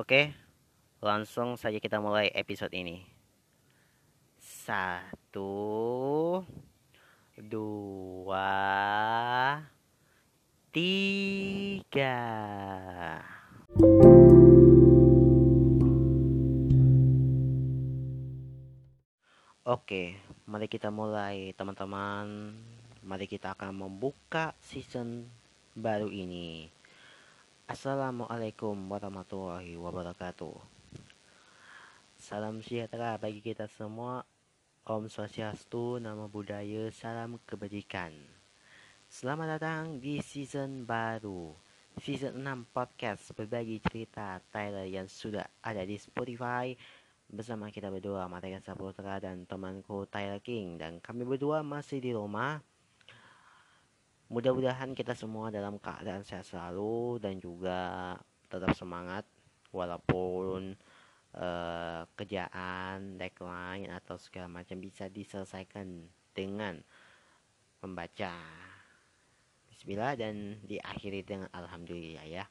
Oke, langsung saja kita mulai episode ini. Satu, dua, tiga. Oke, mari kita mulai teman-teman. Mari kita akan membuka season baru ini. Assalamualaikum warahmatullahi wabarakatuh. Salam sejahtera bagi kita semua. Om Swastiastu, nama budaya, salam kebajikan. Selamat datang di season baru. Season 6 podcast berbagi cerita Tyler yang sudah ada di Spotify bersama kita berdua Matakan Saputra dan temanku Tyler King dan kami berdua masih di rumah mudah-mudahan kita semua dalam keadaan sehat selalu dan juga tetap semangat walaupun uh, kerjaan, deadline atau segala macam bisa diselesaikan dengan membaca Bismillah dan diakhiri dengan Alhamdulillah ya.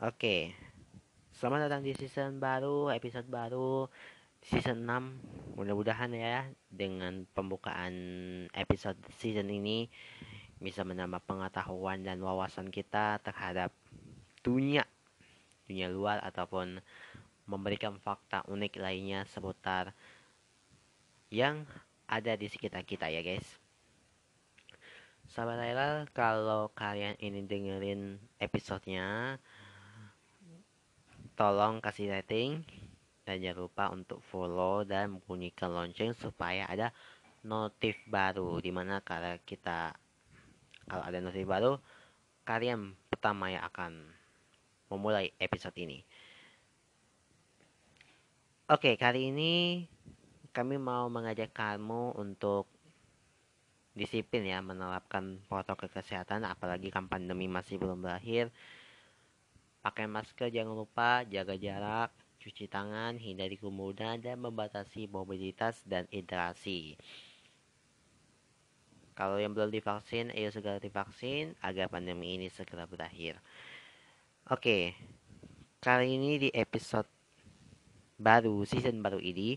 Oke, Selamat datang di season baru, episode baru, season 6. Mudah-mudahan ya dengan pembukaan episode season ini bisa menambah pengetahuan dan wawasan kita terhadap dunia dunia luar ataupun memberikan fakta unik lainnya seputar yang ada di sekitar kita ya guys. Sahabat Laila, kalau kalian ini dengerin episodenya, tolong kasih rating dan jangan lupa untuk follow dan bunyikan lonceng supaya ada notif baru di mana kalau kita kalau ada notif baru kalian pertama yang akan memulai episode ini. Oke kali ini kami mau mengajak kamu untuk disiplin ya menerapkan protokol kesehatan apalagi kan pandemi masih belum berakhir. Pakai masker jangan lupa, jaga jarak, cuci tangan, hindari kerumunan, dan membatasi mobilitas dan interaksi. Kalau yang belum divaksin, ayo segera divaksin agar pandemi ini segera berakhir. Oke, kali ini di episode baru, season baru ini,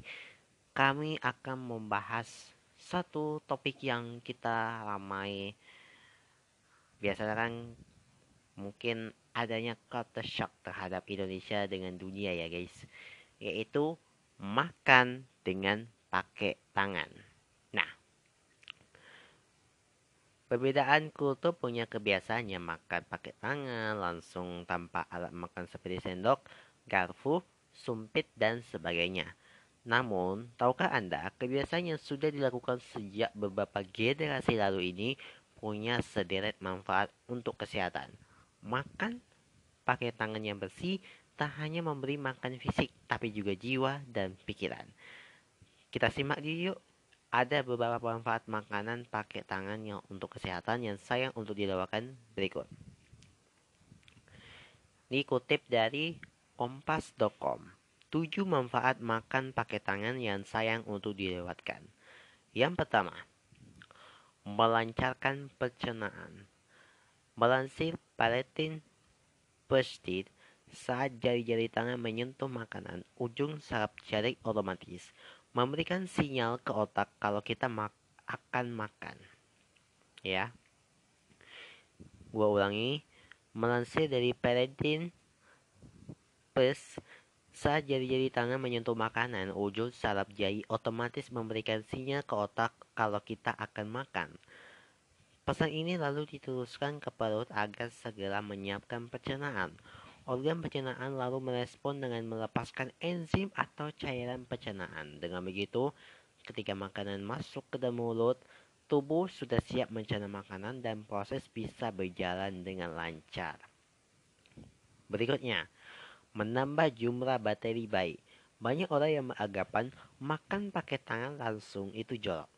kami akan membahas satu topik yang kita ramai biasanya kan mungkin adanya culture shock terhadap Indonesia dengan dunia ya guys. Yaitu makan dengan pakai tangan. Nah perbedaan kultur punya kebiasaannya. Makan pakai tangan langsung tanpa alat makan seperti sendok garpu sumpit dan sebagainya. Namun, tahukah Anda, kebiasaan yang sudah dilakukan sejak beberapa generasi lalu ini punya sederet manfaat untuk kesehatan. Makan pakai tangan yang bersih tak hanya memberi makan fisik, tapi juga jiwa dan pikiran. Kita simak yuk. Ada beberapa manfaat makanan pakai tangan yang untuk kesehatan yang sayang untuk dilewatkan berikut. Dikutip dari kompas.com. 7 manfaat makan pakai tangan yang sayang untuk dilewatkan. Yang pertama, melancarkan pencernaan. Melansir Paletin Perstit, saat jari-jari tangan menyentuh makanan, ujung saraf jari otomatis memberikan sinyal ke otak kalau kita mak akan makan. Ya. Gua ulangi, melansir dari Parentin Pers, saat jari-jari tangan menyentuh makanan, ujung saraf jari otomatis memberikan sinyal ke otak kalau kita akan makan. Pesan ini lalu diteruskan ke perut agar segera menyiapkan pencernaan. Organ pencernaan lalu merespon dengan melepaskan enzim atau cairan pencernaan. Dengan begitu, ketika makanan masuk ke dalam mulut, tubuh sudah siap mencerna makanan dan proses bisa berjalan dengan lancar. Berikutnya, menambah jumlah bakteri baik. Banyak orang yang beranggapan makan pakai tangan langsung itu jorok.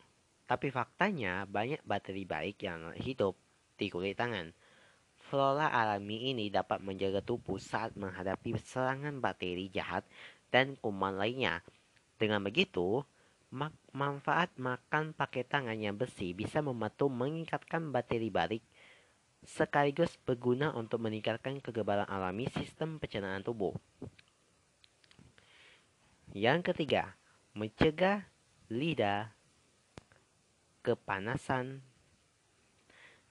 Tapi faktanya banyak bakteri baik yang hidup di kulit tangan. Flora alami ini dapat menjaga tubuh saat menghadapi serangan bakteri jahat dan kuman lainnya. Dengan begitu, manfaat makan pakai tangan yang bersih bisa membantu meningkatkan bakteri baik sekaligus berguna untuk meningkatkan kekebalan alami sistem pencernaan tubuh. Yang ketiga, mencegah lidah kepanasan.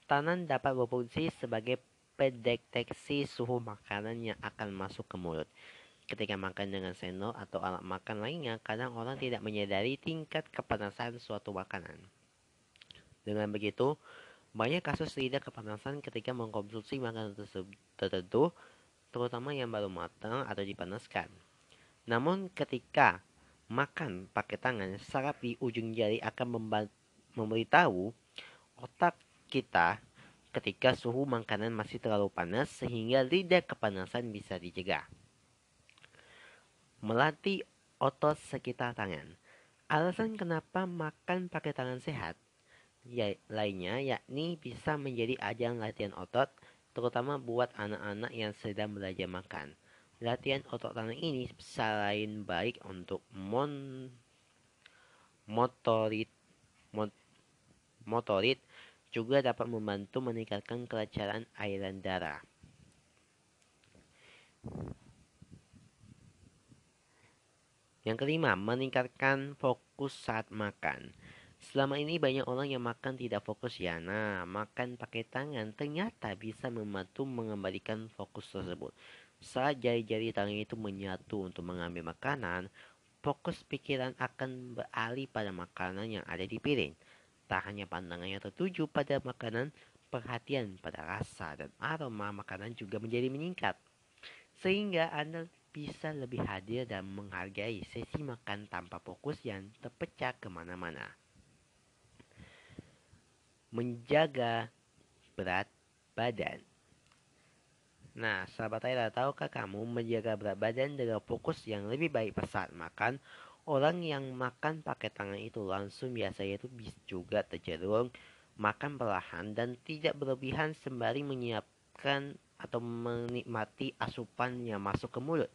Tangan dapat berfungsi sebagai pendeteksi suhu makanan yang akan masuk ke mulut. Ketika makan dengan sendok atau alat makan lainnya, kadang orang tidak menyadari tingkat kepanasan suatu makanan. Dengan begitu, banyak kasus lidah kepanasan ketika mengkonsumsi makanan tertentu, terutama yang baru matang atau dipanaskan. Namun ketika makan pakai tangan, saraf di ujung jari akan memberitahu otak kita ketika suhu makanan masih terlalu panas sehingga lidah kepanasan bisa dicegah. Melatih otot sekitar tangan. Alasan kenapa makan pakai tangan sehat ya, lainnya yakni bisa menjadi ajang latihan otot terutama buat anak-anak yang sedang belajar makan. Latihan otot tangan ini selain baik untuk mon motorit mot, motorit juga dapat membantu meningkatkan kelancaran aliran darah. Yang kelima, meningkatkan fokus saat makan. Selama ini banyak orang yang makan tidak fokus ya. Nah, makan pakai tangan ternyata bisa membantu mengembalikan fokus tersebut. Saat jari-jari tangan itu menyatu untuk mengambil makanan, fokus pikiran akan beralih pada makanan yang ada di piring. Tak hanya pandangannya tertuju pada makanan, perhatian pada rasa dan aroma makanan juga menjadi meningkat. Sehingga Anda bisa lebih hadir dan menghargai sesi makan tanpa fokus yang terpecah ke mana-mana menjaga berat badan. Nah, sahabat Ayla, tahukah kamu menjaga berat badan dengan fokus yang lebih baik saat makan? Orang yang makan pakai tangan itu langsung biasanya itu bisa juga tercenderung makan perlahan dan tidak berlebihan sembari menyiapkan atau menikmati asupan yang masuk ke mulut.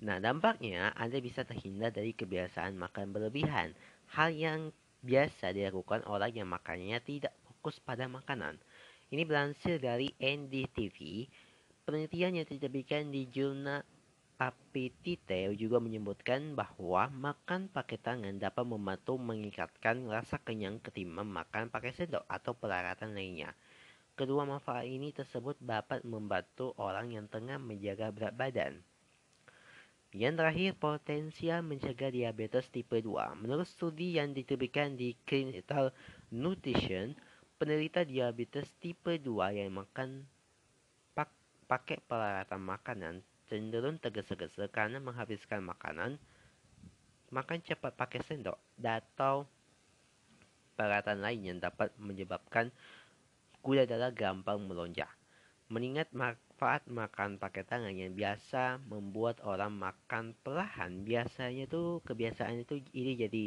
Nah, dampaknya Anda bisa terhindar dari kebiasaan makan berlebihan. Hal yang biasa dilakukan orang yang makannya tidak fokus pada makanan. Ini berhasil dari NDTV. Penelitian yang diterbitkan di jurnal Appetite juga menyebutkan bahwa makan pakai tangan dapat membantu meningkatkan rasa kenyang ketimbang makan pakai sendok atau peralatan lainnya. Kedua manfaat ini tersebut dapat membantu orang yang tengah menjaga berat badan. Yang terakhir, potensial mencegah diabetes tipe 2. Menurut studi yang diterbitkan di Clinical Nutrition, penderita diabetes tipe 2 yang makan pak pakai peralatan makanan cenderung tergesa-gesa karena menghabiskan makanan, makan cepat pakai sendok, atau peralatan lain yang dapat menyebabkan gula darah gampang melonjak. Mengingat manfaat makan pakai tangan yang biasa membuat orang makan perlahan, biasanya tuh kebiasaan itu ini jadi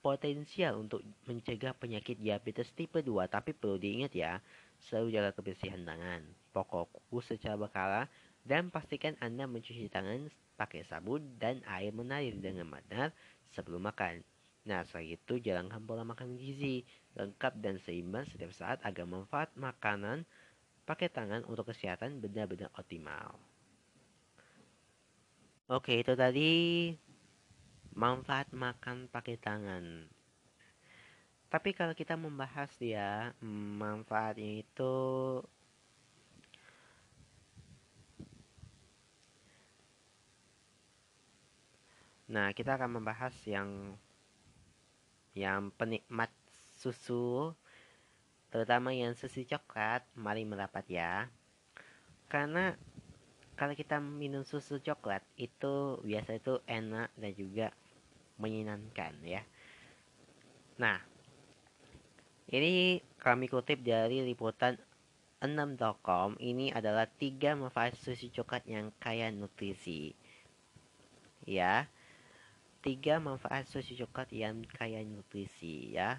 potensial untuk mencegah penyakit diabetes tipe 2. Tapi perlu diingat ya, selalu jaga kebersihan tangan, pokok kuku secara berkala, dan pastikan Anda mencuci tangan pakai sabun dan air mengalir dengan benar sebelum makan. Nah, selain itu, jalankan pola makan gizi, lengkap dan seimbang setiap saat agar manfaat makanan pakai tangan untuk kesehatan benar-benar optimal. Oke, itu tadi manfaat makan pakai tangan. Tapi kalau kita membahas ya manfaatnya itu Nah, kita akan membahas yang yang penikmat susu terutama yang susu coklat mari merapat ya karena kalau kita minum susu coklat itu biasa itu enak dan juga menyenangkan ya nah ini kami kutip dari liputan 6.com ini adalah tiga manfaat susu coklat yang kaya nutrisi ya tiga manfaat susu coklat yang kaya nutrisi ya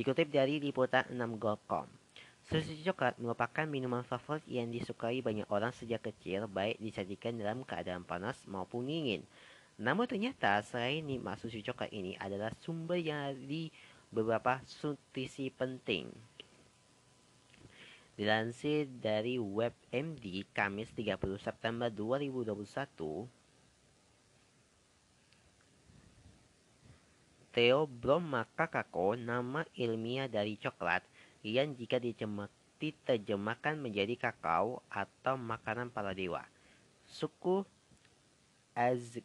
Dikutip dari liputan 6.com. Susu coklat merupakan minuman favorit yang disukai banyak orang sejak kecil, baik disajikan dalam keadaan panas maupun dingin. Namun ternyata selain nikmat susu coklat ini adalah sumber yang di beberapa nutrisi penting. Dilansir dari WebMD Kamis 30 September 2021, Theobroma kakao nama ilmiah dari coklat yang jika diterjemahkan menjadi kakao atau makanan para dewa. Suku Az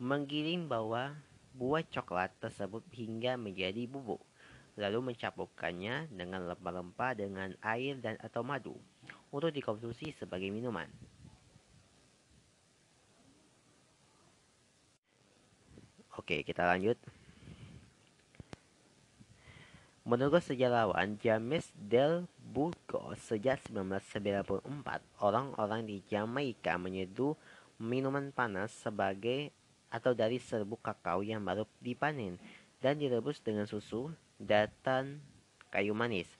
menggiring bahwa buah coklat tersebut hingga menjadi bubuk lalu mencampurkannya dengan rempah-rempah dengan air dan atau madu untuk dikonsumsi sebagai minuman. Oke, kita lanjut. Menurut sejarawan James Del Burgo, sejak 1994, orang-orang di Jamaika menyeduh minuman panas sebagai atau dari serbuk kakao yang baru dipanen dan direbus dengan susu dan kayu manis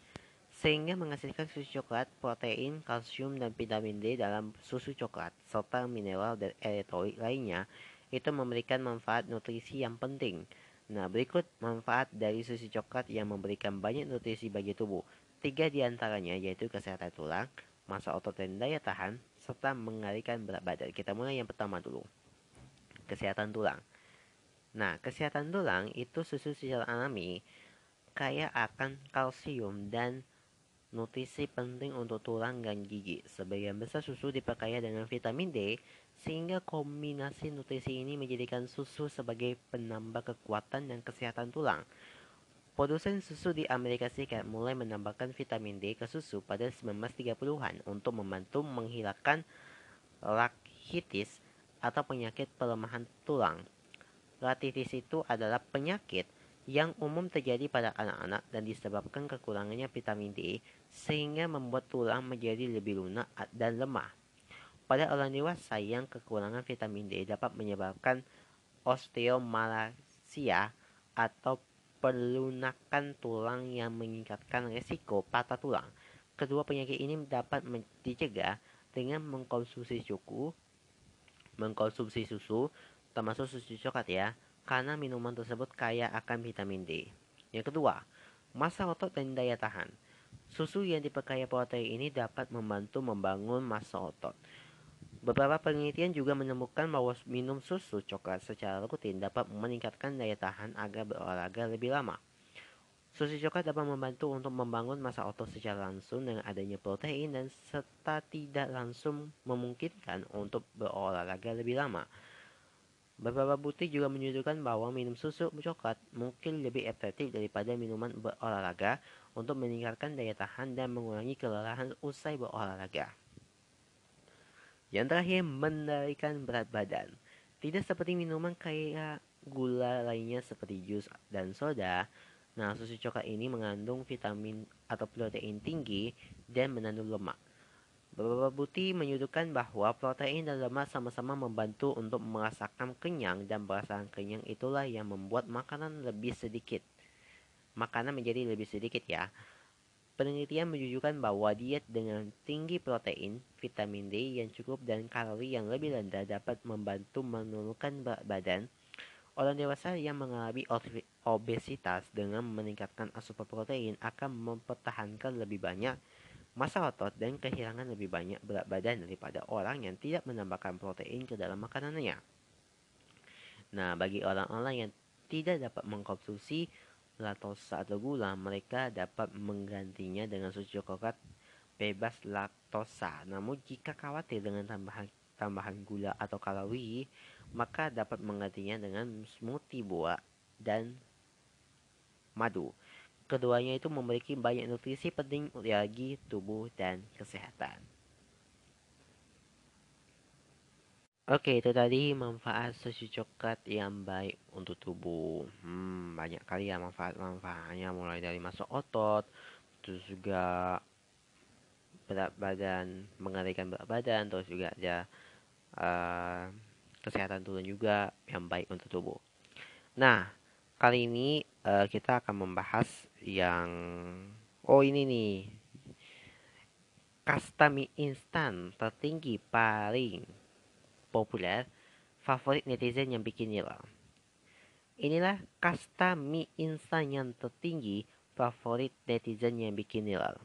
sehingga menghasilkan susu coklat, protein, kalsium, dan vitamin D dalam susu coklat, serta mineral dan elektrolit lainnya, itu memberikan manfaat nutrisi yang penting. Nah, berikut manfaat dari susu coklat yang memberikan banyak nutrisi bagi tubuh. Tiga di antaranya yaitu kesehatan tulang, masa otot dan daya tahan, serta mengalihkan berat badan. Kita mulai yang pertama dulu. Kesehatan tulang. Nah, kesehatan tulang itu susu secara alami kaya akan kalsium dan nutrisi penting untuk tulang dan gigi. Sebagian besar susu diperkaya dengan vitamin D, sehingga kombinasi nutrisi ini menjadikan susu sebagai penambah kekuatan dan kesehatan tulang. Produsen susu di Amerika Serikat mulai menambahkan vitamin D ke susu pada 1930-an untuk membantu menghilangkan rakitis atau penyakit pelemahan tulang. Rakitis itu adalah penyakit yang umum terjadi pada anak-anak dan disebabkan kekurangannya vitamin D sehingga membuat tulang menjadi lebih lunak dan lemah. Pada orang dewasa yang kekurangan vitamin D dapat menyebabkan osteomalacia atau pelunakan tulang yang meningkatkan resiko patah tulang. Kedua penyakit ini dapat dicegah dengan mengkonsumsi susu, mengkonsumsi susu, termasuk susu coklat ya, karena minuman tersebut kaya akan vitamin D. Yang kedua, masa otot dan daya tahan. Susu yang diperkaya protein ini dapat membantu membangun masa otot. Beberapa penelitian juga menemukan bahwa minum susu coklat secara rutin dapat meningkatkan daya tahan agar berolahraga lebih lama. Susu coklat dapat membantu untuk membangun masa otot secara langsung dengan adanya protein dan serta tidak langsung memungkinkan untuk berolahraga lebih lama. Beberapa bukti juga menunjukkan bahwa minum susu coklat mungkin lebih efektif daripada minuman berolahraga untuk meningkatkan daya tahan dan mengurangi kelelahan usai berolahraga. Yang terakhir, mengendalikan berat badan. Tidak seperti minuman kaya gula lainnya seperti jus dan soda, nah susu coklat ini mengandung vitamin atau protein tinggi dan mengandung lemak. Beberapa bukti menyudutkan bahwa protein dan lemak sama-sama membantu untuk merasakan kenyang dan perasaan kenyang itulah yang membuat makanan lebih sedikit. Makanan menjadi lebih sedikit ya. Penelitian menunjukkan bahwa diet dengan tinggi protein, vitamin D yang cukup dan kalori yang lebih rendah dapat membantu menurunkan berat badan. Orang dewasa yang mengalami obesitas dengan meningkatkan asupan protein akan mempertahankan lebih banyak masa otot dan kehilangan lebih banyak berat badan daripada orang yang tidak menambahkan protein ke dalam makanannya. Nah, bagi orang-orang yang tidak dapat mengkonsumsi laktosa atau gula, mereka dapat menggantinya dengan susu coklat bebas laktosa. Namun jika khawatir dengan tambahan tambahan gula atau kalori, maka dapat menggantinya dengan smoothie buah dan madu. Keduanya itu memiliki banyak nutrisi penting bagi tubuh dan kesehatan. Oke, itu tadi manfaat susu coklat yang baik untuk tubuh. Hmm, banyak kali ya manfaat-manfaatnya mulai dari masuk otot, terus juga berat badan, mengerikan berat badan, terus juga ada uh, kesehatan tulang juga yang baik untuk tubuh. Nah, kali ini uh, kita akan membahas yang oh ini nih kasta mie instan tertinggi paling populer favorit netizen yang bikin nila. Inilah kasta mie instan yang tertinggi favorit netizen yang bikin nila.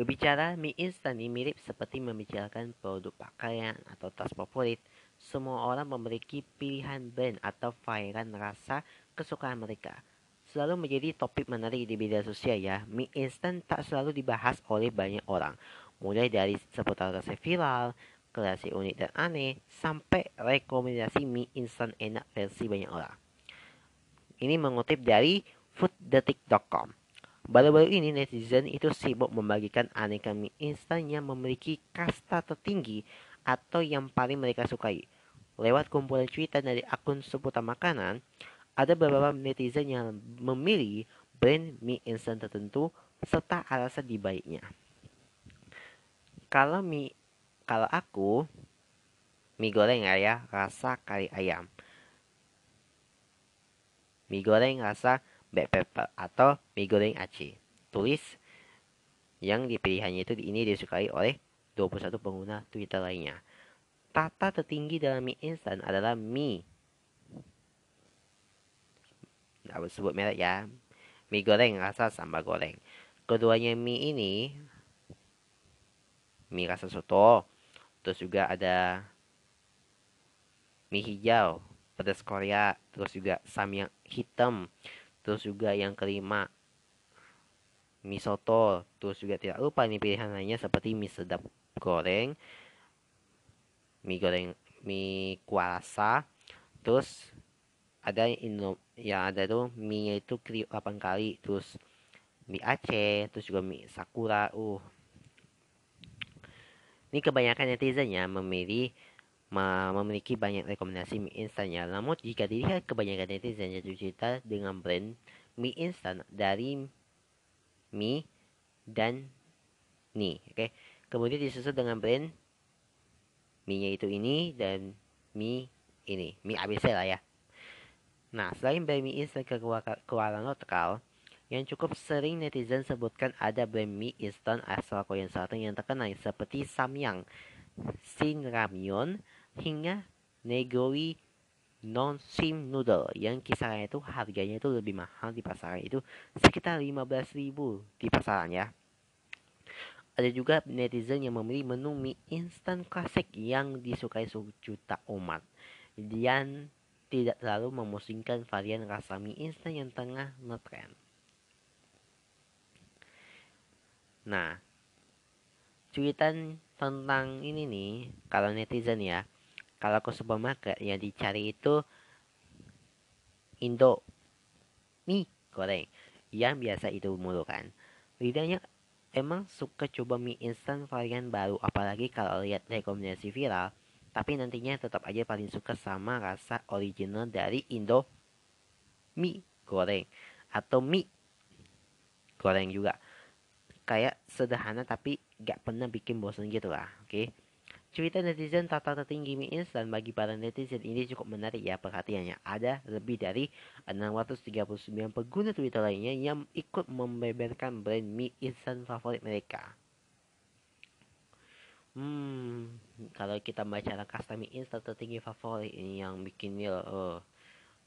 Berbicara mie instan ini mirip seperti membicarakan produk pakaian atau tas favorit. Semua orang memiliki pilihan brand atau varian rasa kesukaan mereka. Selalu menjadi topik menarik di media sosial ya. Mie instan tak selalu dibahas oleh banyak orang. Mulai dari seputar resep viral, kreasi unik dan aneh, sampai rekomendasi mie instan enak versi banyak orang. Ini mengutip dari fooddetik.com. Baru-baru ini netizen itu sibuk membagikan aneka mie instan yang memiliki kasta tertinggi atau yang paling mereka sukai. Lewat kumpulan cuitan dari akun seputar makanan, ada beberapa netizen yang memilih brand mie instan tertentu serta alasan di baiknya. Kalau mie kalau aku mie goreng ya rasa kari ayam. Mie goreng rasa black pepper atau mie goreng Aceh. Tulis yang dipilihannya itu ini disukai oleh 21 pengguna Twitter lainnya. Tata tertinggi dalam mie instan adalah mie. Tidak sebut merek ya. Mie goreng rasa sambal goreng. Keduanya mie ini mie rasa soto. Terus juga ada mie hijau, pedas Korea, terus juga samyang hitam, terus juga yang kelima mie soto terus juga tidak lupa ini pilihan lainnya seperti mie sedap goreng mie goreng mie kuasa. Terus ada indo yang ada tuh mie itu kriuk 8 kali. Terus mie Aceh terus juga mie sakura. Uh. Ini kebanyakan netizen ya memilih memiliki banyak rekomendasi mie instan ya. Namun jika dilihat kebanyakan netizen jatuh cinta dengan brand mie instan dari mie dan ni, oke. Okay? Kemudian disusul dengan brand mie-nya itu ini dan mie ini, mie ABC lah ya. Nah, selain brand mie instan keluaran lokal, yang cukup sering netizen sebutkan ada brand mie instan asal Korea Selatan yang terkenal seperti Samyang, Shin Ramyeon, hingga negori non sim noodle yang kisarannya itu harganya itu lebih mahal di pasaran itu sekitar 15.000 di pasaran ya. Ada juga netizen yang memilih menu mie instan klasik yang disukai sejuta umat dan tidak terlalu memusingkan varian rasa mie instan yang tengah ngetren. Nah, cuitan tentang ini nih, kalau netizen ya, kalau ke supermarket yang dicari itu Indo mie goreng. Yang biasa itu mulu kan. Lidahnya emang suka coba mie instan varian baru apalagi kalau lihat rekomendasi viral tapi nantinya tetap aja paling suka sama rasa original dari Indo mie goreng atau mie goreng juga. Kayak sederhana tapi gak pernah bikin bosan gitu lah oke? okay? Cerita netizen tata tertinggi mie instan bagi para netizen ini cukup menarik ya perhatiannya. Ada lebih dari 639 pengguna Twitter lainnya yang ikut membeberkan brand mie instan favorit mereka. Hmm, kalau kita baca kasta mie instan tertinggi favorit ini yang bikin nil, uh,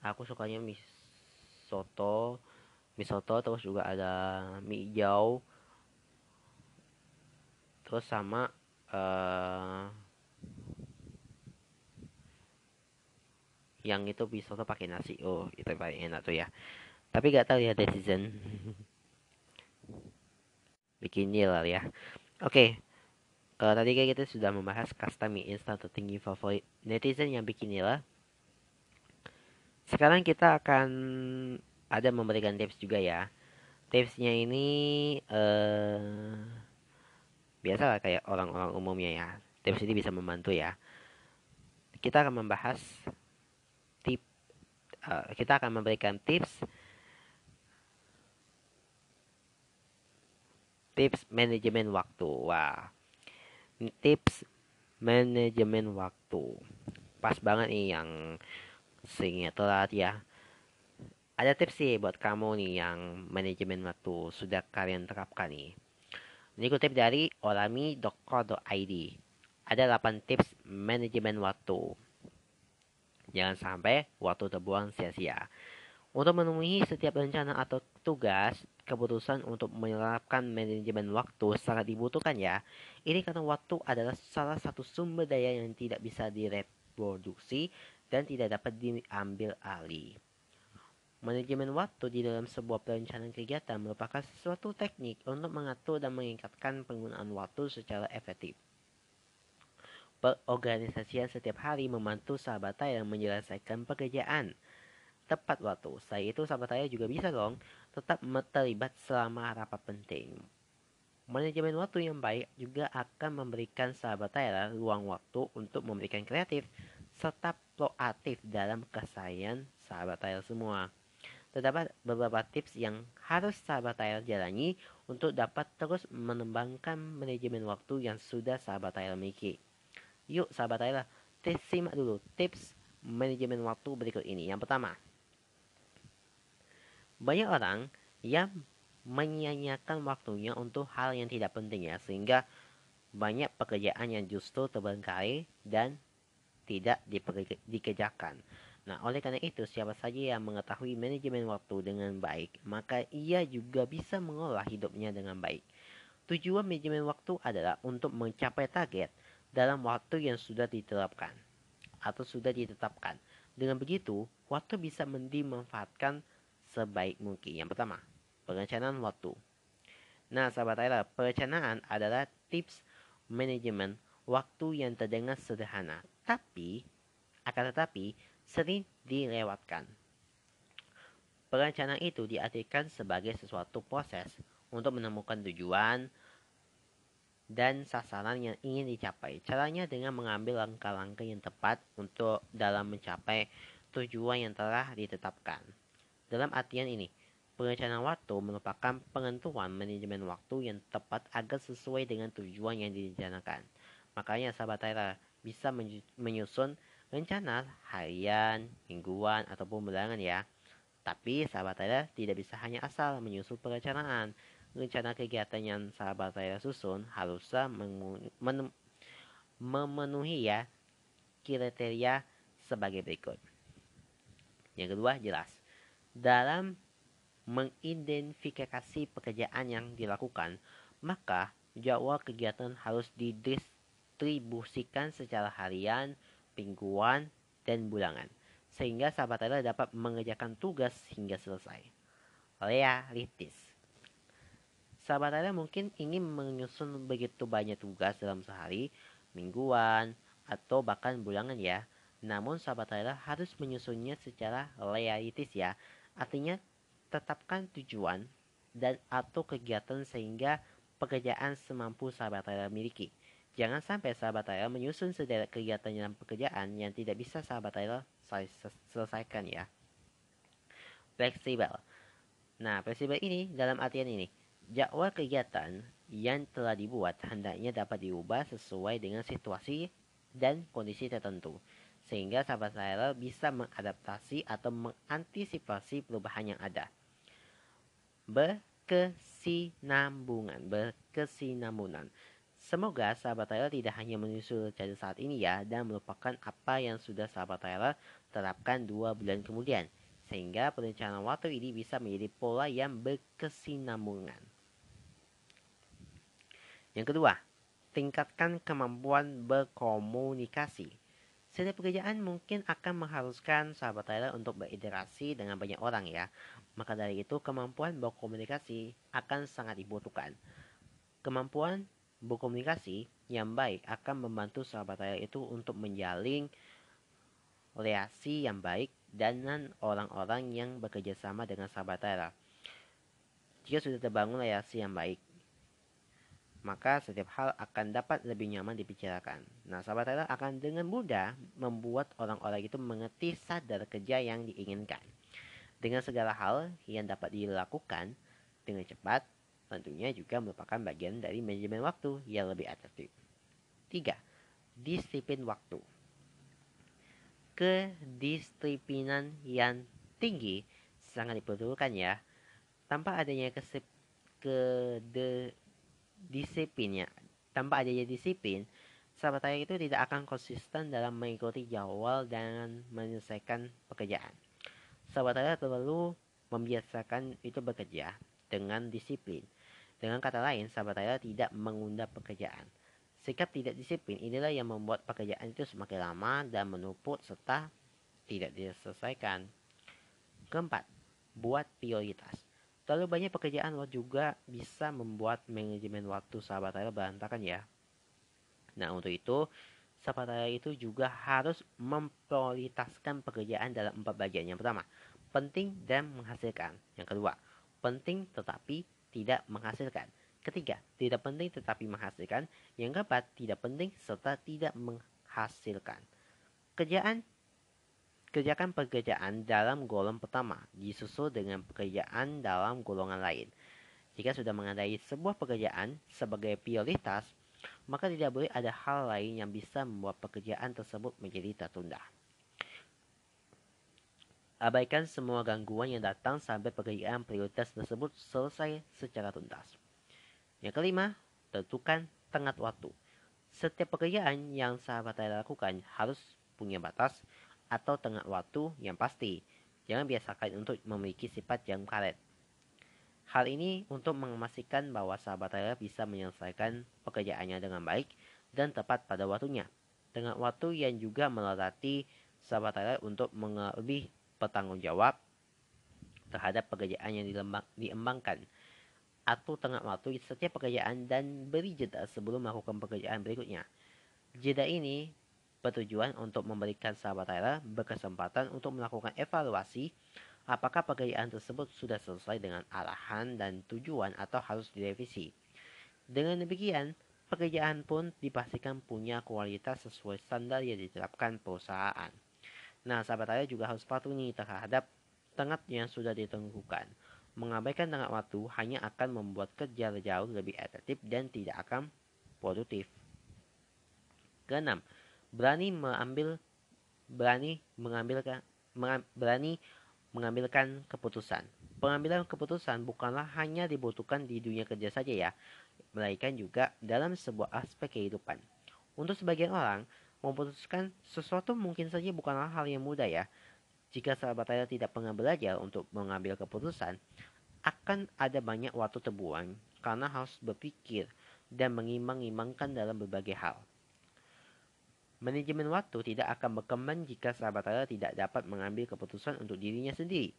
aku sukanya mie soto, mie soto terus juga ada mie hijau, terus sama uh, yang itu bisa tuh pakai nasi. Oh itu paling enak tuh ya. Tapi gak tahu ya netizen. Bikin lah ya. Oke. Kalau tadi kayak kita sudah membahas custom mie instan tertinggi favorit netizen yang bikin lah. Sekarang kita akan ada memberikan tips juga ya. Tipsnya ini eh biasa lah kayak orang-orang umumnya ya. Tips ini bisa membantu ya. Kita akan membahas tip uh, kita akan memberikan tips tips manajemen waktu. Wah tips manajemen waktu. Pas banget nih yang singnya telat ya. Ada tips sih buat kamu nih yang manajemen waktu sudah kalian terapkan nih ini kutip dari olami.co.id. Ada 8 tips manajemen waktu. Jangan sampai waktu terbuang sia-sia. Untuk memenuhi setiap rencana atau tugas, keputusan untuk menerapkan manajemen waktu sangat dibutuhkan ya. Ini karena waktu adalah salah satu sumber daya yang tidak bisa direproduksi dan tidak dapat diambil alih. Manajemen waktu di dalam sebuah perencanaan kegiatan merupakan sesuatu teknik untuk mengatur dan meningkatkan penggunaan waktu secara efektif. Perorganisasian setiap hari membantu sahabat yang menyelesaikan pekerjaan tepat waktu. Selain itu, sahabat saya juga bisa dong tetap terlibat selama rapat penting. Manajemen waktu yang baik juga akan memberikan sahabat saya ruang waktu untuk memberikan kreatif serta proaktif dalam keseharian sahabat saya semua. Terdapat beberapa tips yang harus sahabat saya jalani untuk dapat terus mengembangkan manajemen waktu yang sudah sahabat saya miliki. Yuk sahabat saya, simak dulu tips manajemen waktu berikut ini. Yang pertama, banyak orang yang menyanyiakan waktunya untuk hal yang tidak penting ya, sehingga banyak pekerjaan yang justru terbengkalai dan tidak dikerjakan. Nah, oleh karena itu, siapa saja yang mengetahui manajemen waktu dengan baik, maka ia juga bisa mengolah hidupnya dengan baik. Tujuan manajemen waktu adalah untuk mencapai target dalam waktu yang sudah diterapkan atau sudah ditetapkan. Dengan begitu, waktu bisa dimanfaatkan sebaik mungkin. Yang pertama, perencanaan waktu. Nah, sahabat Tyler, perencanaan adalah tips manajemen waktu yang terdengar sederhana, tapi akan tetapi sering dilewatkan. Perencanaan itu diartikan sebagai sesuatu proses untuk menemukan tujuan dan sasaran yang ingin dicapai. Caranya dengan mengambil langkah-langkah yang tepat untuk dalam mencapai tujuan yang telah ditetapkan. Dalam artian ini, perencanaan waktu merupakan penentuan manajemen waktu yang tepat agar sesuai dengan tujuan yang direncanakan. Makanya sahabat Tyra bisa menyusun rencana harian, mingguan, ataupun bulanan ya. Tapi sahabat Tyra tidak bisa hanya asal menyusun perencanaan. Rencana kegiatan yang sahabat Tyra susun harusnya memenuhi ya kriteria sebagai berikut. Yang kedua, jelas dalam mengidentifikasi pekerjaan yang dilakukan, maka jadwal kegiatan harus didistribusikan secara harian, mingguan, dan bulanan, sehingga sahabat anda dapat mengerjakan tugas hingga selesai. Realistis Sahabat anda mungkin ingin menyusun begitu banyak tugas dalam sehari, mingguan, atau bahkan bulanan ya. Namun sahabat saya harus menyusunnya secara realistis ya, Artinya, tetapkan tujuan dan atau kegiatan sehingga pekerjaan semampu sahabat Raya miliki. Jangan sampai sahabat Raya menyusun sederet kegiatan dan pekerjaan yang tidak bisa sahabat Raya selesaikan ya. Fleksibel. Nah, fleksibel ini dalam artian ini, jadwal kegiatan yang telah dibuat hendaknya dapat diubah sesuai dengan situasi dan kondisi tertentu sehingga sahabat saya bisa mengadaptasi atau mengantisipasi perubahan yang ada. Berkesinambungan, berkesinambungan. Semoga sahabat Tyler tidak hanya menyusul rencana saat ini ya dan melupakan apa yang sudah sahabat Tyler terapkan dua bulan kemudian sehingga perencanaan waktu ini bisa menjadi pola yang berkesinambungan. Yang kedua, tingkatkan kemampuan berkomunikasi. Setiap pekerjaan mungkin akan mengharuskan sahabat Tyler untuk berinteraksi dengan banyak orang ya. Maka dari itu kemampuan berkomunikasi akan sangat dibutuhkan. Kemampuan berkomunikasi yang baik akan membantu sahabat Tyler itu untuk menjalin relasi yang baik dengan orang-orang yang bekerja sama dengan sahabat Tyler. Jika sudah terbangun relasi yang baik, maka setiap hal akan dapat lebih nyaman dibicarakan. Nah, sahabat Tyler akan dengan mudah membuat orang-orang itu mengerti sadar kerja yang diinginkan. Dengan segala hal yang dapat dilakukan dengan cepat, tentunya juga merupakan bagian dari manajemen waktu yang lebih efektif. 3. Disiplin waktu. Kedisiplinan yang tinggi sangat diperlukan ya. Tanpa adanya kesip, kede, disiplin ya tanpa adanya disiplin sahabat saya itu tidak akan konsisten dalam mengikuti jadwal dan menyelesaikan pekerjaan sahabat Tyler perlu membiasakan itu bekerja dengan disiplin. Dengan kata lain, sahabat Tyler tidak mengunda pekerjaan. Sikap tidak disiplin inilah yang membuat pekerjaan itu semakin lama dan menumpuk serta tidak diselesaikan. Keempat, buat prioritas. Terlalu banyak pekerjaan juga bisa membuat manajemen waktu sahabat saya berantakan ya. Nah untuk itu, sahabat saya itu juga harus memprioritaskan pekerjaan dalam empat bagian. Yang pertama, penting dan menghasilkan. Yang kedua, penting tetapi tidak menghasilkan. Ketiga, tidak penting tetapi menghasilkan. Yang keempat, tidak penting serta tidak menghasilkan. Kerjaan Kerjakan pekerjaan dalam golongan pertama, disusul dengan pekerjaan dalam golongan lain. Jika sudah mengandai sebuah pekerjaan sebagai prioritas, maka tidak boleh ada hal lain yang bisa membuat pekerjaan tersebut menjadi tertunda. Abaikan semua gangguan yang datang sampai pekerjaan prioritas tersebut selesai secara tuntas. Yang kelima, tentukan tengah waktu. Setiap pekerjaan yang sahabat saya lakukan harus punya batas, atau tengah waktu yang pasti. Jangan biasakan untuk memiliki sifat yang karet. Hal ini untuk memastikan bahwa sahabat saya bisa menyelesaikan pekerjaannya dengan baik dan tepat pada waktunya. Dengan waktu yang juga melatih sahabat saya untuk lebih bertanggung jawab terhadap pekerjaan yang diembangkan atau tengah waktu setiap pekerjaan dan beri jeda sebelum melakukan pekerjaan berikutnya. Jeda ini bertujuan untuk memberikan sahabat Tyler berkesempatan untuk melakukan evaluasi apakah pekerjaan tersebut sudah selesai dengan arahan dan tujuan atau harus direvisi. Dengan demikian, pekerjaan pun dipastikan punya kualitas sesuai standar yang diterapkan perusahaan. Nah, sahabat Tyler juga harus patuh nih terhadap tengah yang sudah ditentukan. Mengabaikan tengah waktu hanya akan membuat kerja jauh lebih efektif dan tidak akan produktif. Keenam, berani mengambil berani mengambilkan berani mengambilkan keputusan. Pengambilan keputusan bukanlah hanya dibutuhkan di dunia kerja saja ya, melainkan juga dalam sebuah aspek kehidupan. Untuk sebagian orang, memutuskan sesuatu mungkin saja bukanlah hal yang mudah ya. Jika sahabat saya tidak pernah belajar untuk mengambil keputusan, akan ada banyak waktu terbuang karena harus berpikir dan mengimbang-imbangkan dalam berbagai hal. Manajemen waktu tidak akan berkembang jika sahabat Anda tidak dapat mengambil keputusan untuk dirinya sendiri.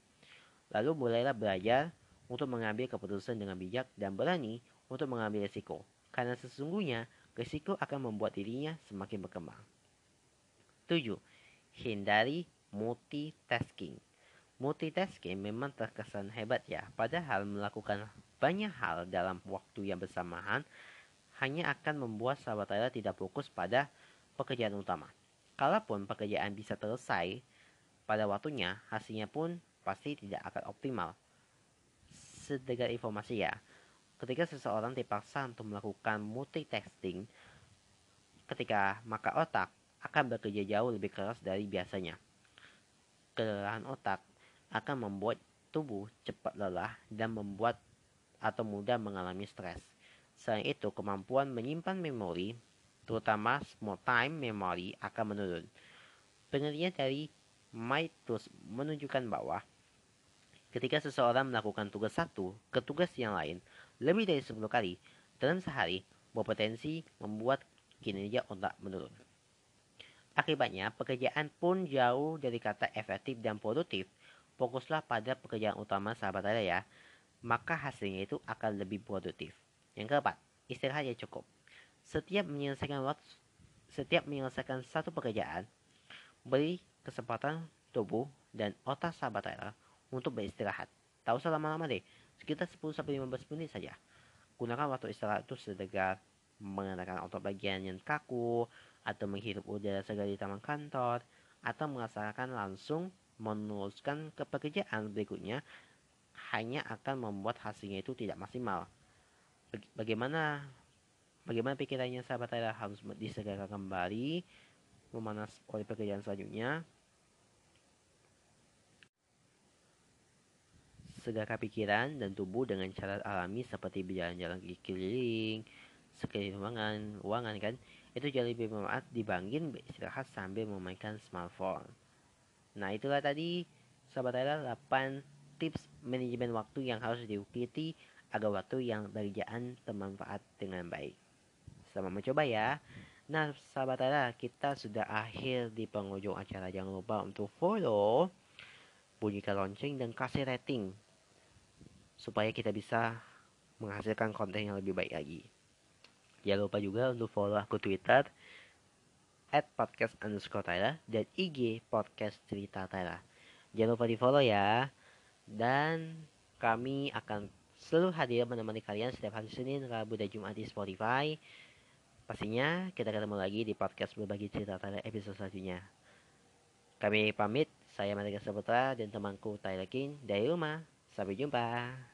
Lalu mulailah belajar untuk mengambil keputusan dengan bijak dan berani untuk mengambil risiko. Karena sesungguhnya risiko akan membuat dirinya semakin berkembang. 7. Hindari multitasking. Multitasking memang terkesan hebat ya, padahal melakukan banyak hal dalam waktu yang bersamaan hanya akan membuat sahabat Anda tidak fokus pada pekerjaan utama. Kalaupun pekerjaan bisa selesai pada waktunya, hasilnya pun pasti tidak akan optimal. Sedikit informasi ya, ketika seseorang dipaksa untuk melakukan multitasking, ketika maka otak akan bekerja jauh lebih keras dari biasanya. Kelelahan otak akan membuat tubuh cepat lelah dan membuat atau mudah mengalami stres. Selain itu, kemampuan menyimpan memori terutama small time memory akan menurun. Penelitian dari Maitus menunjukkan bahwa ketika seseorang melakukan tugas satu ke tugas yang lain lebih dari 10 kali dalam sehari berpotensi membuat kinerja otak menurun. Akibatnya, pekerjaan pun jauh dari kata efektif dan produktif. Fokuslah pada pekerjaan utama sahabat Anda ya, maka hasilnya itu akan lebih produktif. Yang keempat, istirahat yang cukup. Setiap menyelesaikan waktu, setiap menyelesaikan satu pekerjaan, beri kesempatan tubuh dan otak sahabat Tyler untuk beristirahat. Tak usah lama-lama deh, sekitar 10-15 menit saja. Gunakan waktu istirahat itu sedegar mengenakan otot bagian yang kaku, atau menghirup udara segar di taman kantor, atau merasakan langsung meneruskan ke pekerjaan berikutnya hanya akan membuat hasilnya itu tidak maksimal. Bagaimana Bagaimana pikirannya sahabat saya harus disegarkan kembali, memanas oleh pekerjaan selanjutnya. Segarkan pikiran dan tubuh dengan cara alami seperti berjalan-jalan keliling, sekeliling ruangan, ruangan kan, itu jauh lebih bermanfaat dibanding beristirahat sambil memainkan smartphone. Nah itulah tadi sahabat Tyler 8 tips manajemen waktu yang harus diikuti agar waktu yang berjaan bermanfaat dengan baik. Selamat mencoba ya. Nah, sahabat Tyler, kita sudah akhir di penghujung acara. Jangan lupa untuk follow, bunyikan lonceng, dan kasih rating. Supaya kita bisa menghasilkan konten yang lebih baik lagi. Jangan lupa juga untuk follow aku Twitter at podcast underscore Tyler dan IG podcast cerita Tyler. Jangan lupa di follow ya. Dan kami akan selalu hadir menemani kalian setiap hari Senin, Rabu, dan Jumat di Spotify. Pastinya kita ketemu lagi di podcast berbagi cerita Tyler episode selanjutnya. Kami pamit, saya Marika Saputra dan temanku Tyler King dari rumah. Sampai jumpa.